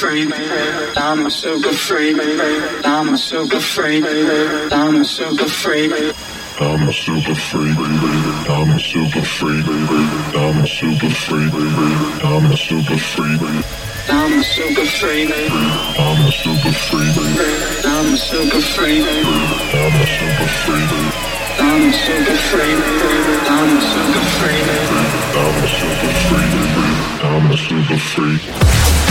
I'm a super freak. I'm a super freak. I'm a super freak. I'm a super freak. I'm a super freak. I'm a super freak. I'm a super freak. I'm a super freak. I'm a super freak. I'm a super freak. I'm a super freak. I'm a super freak. I'm a super freak. I'm a super freak. I'm super freak. I'm a super freak.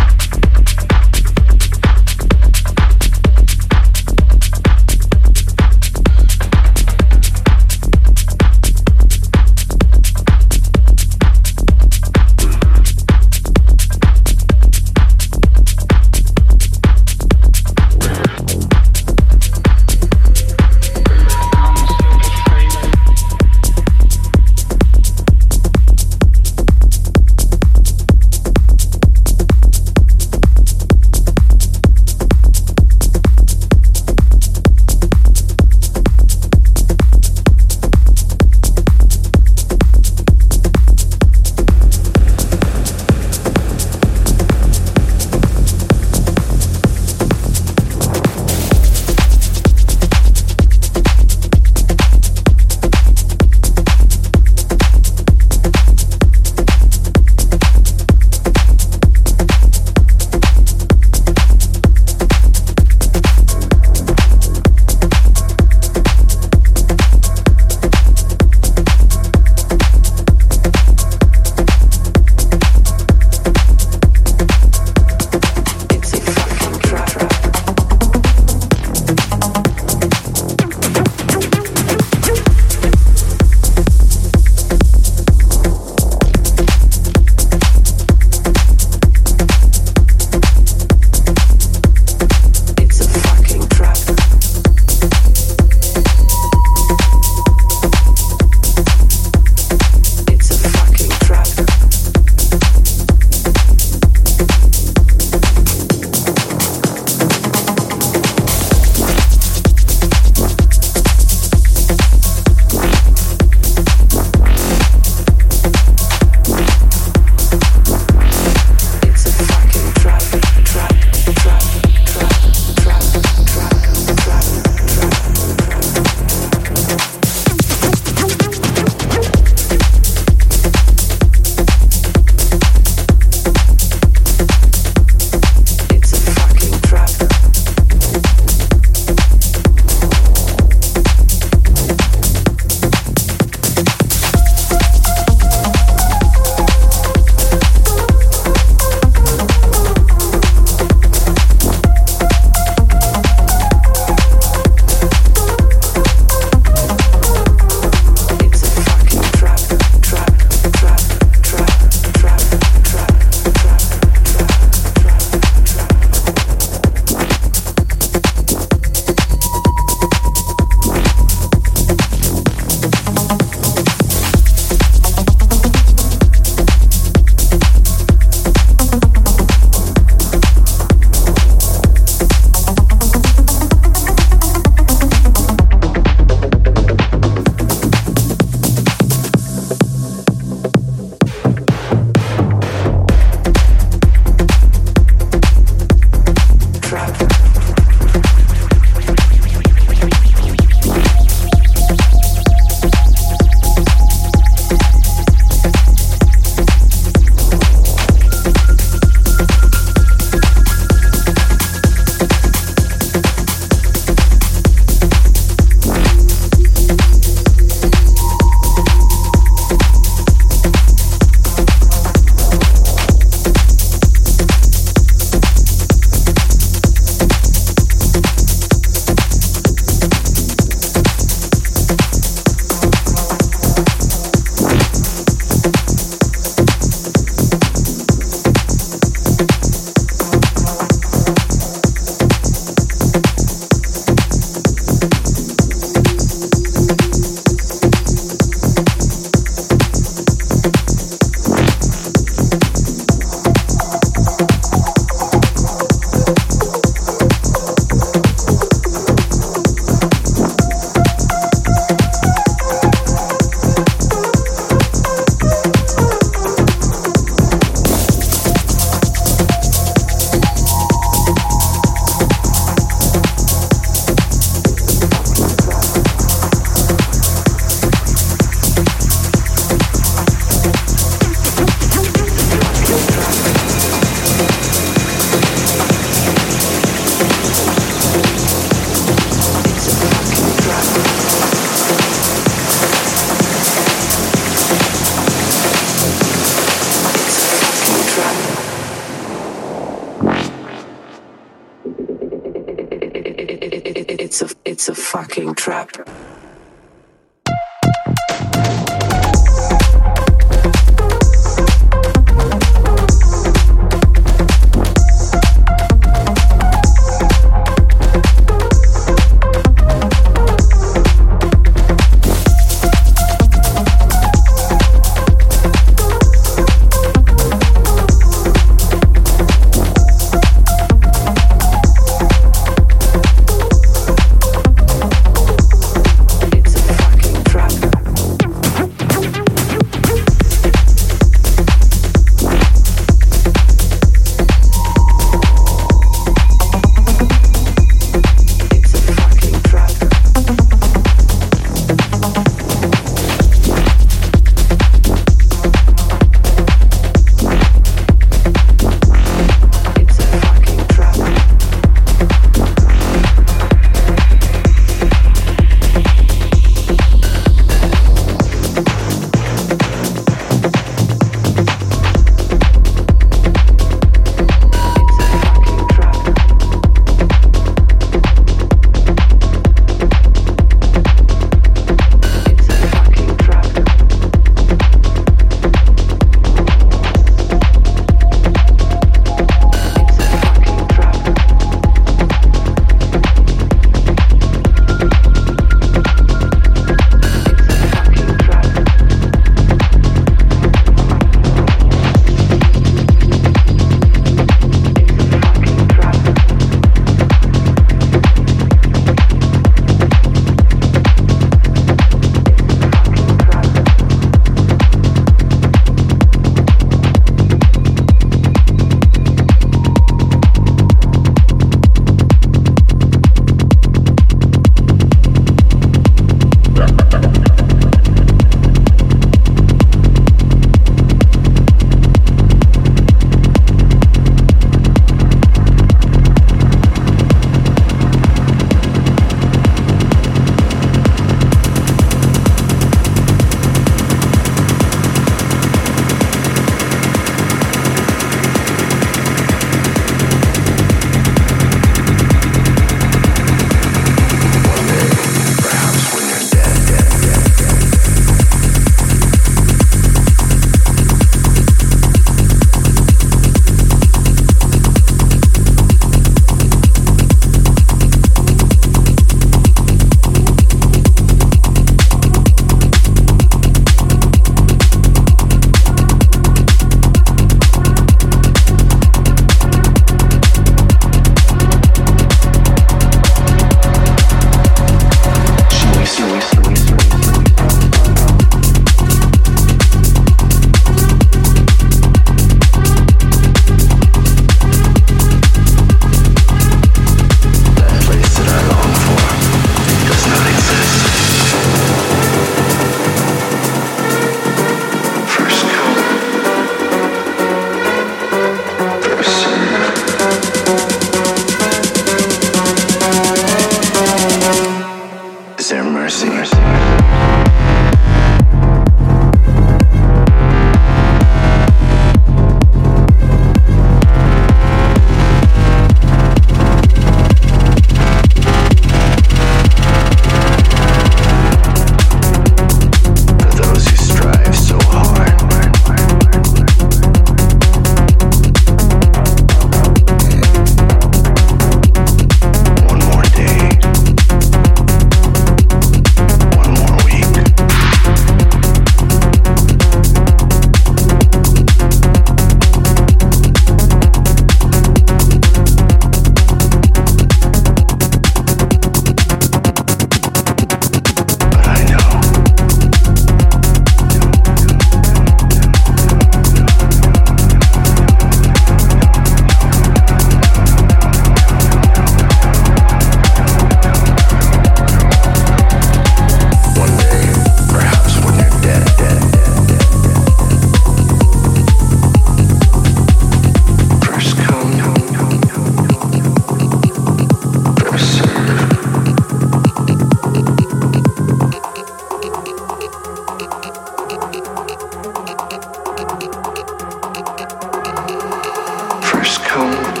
tone.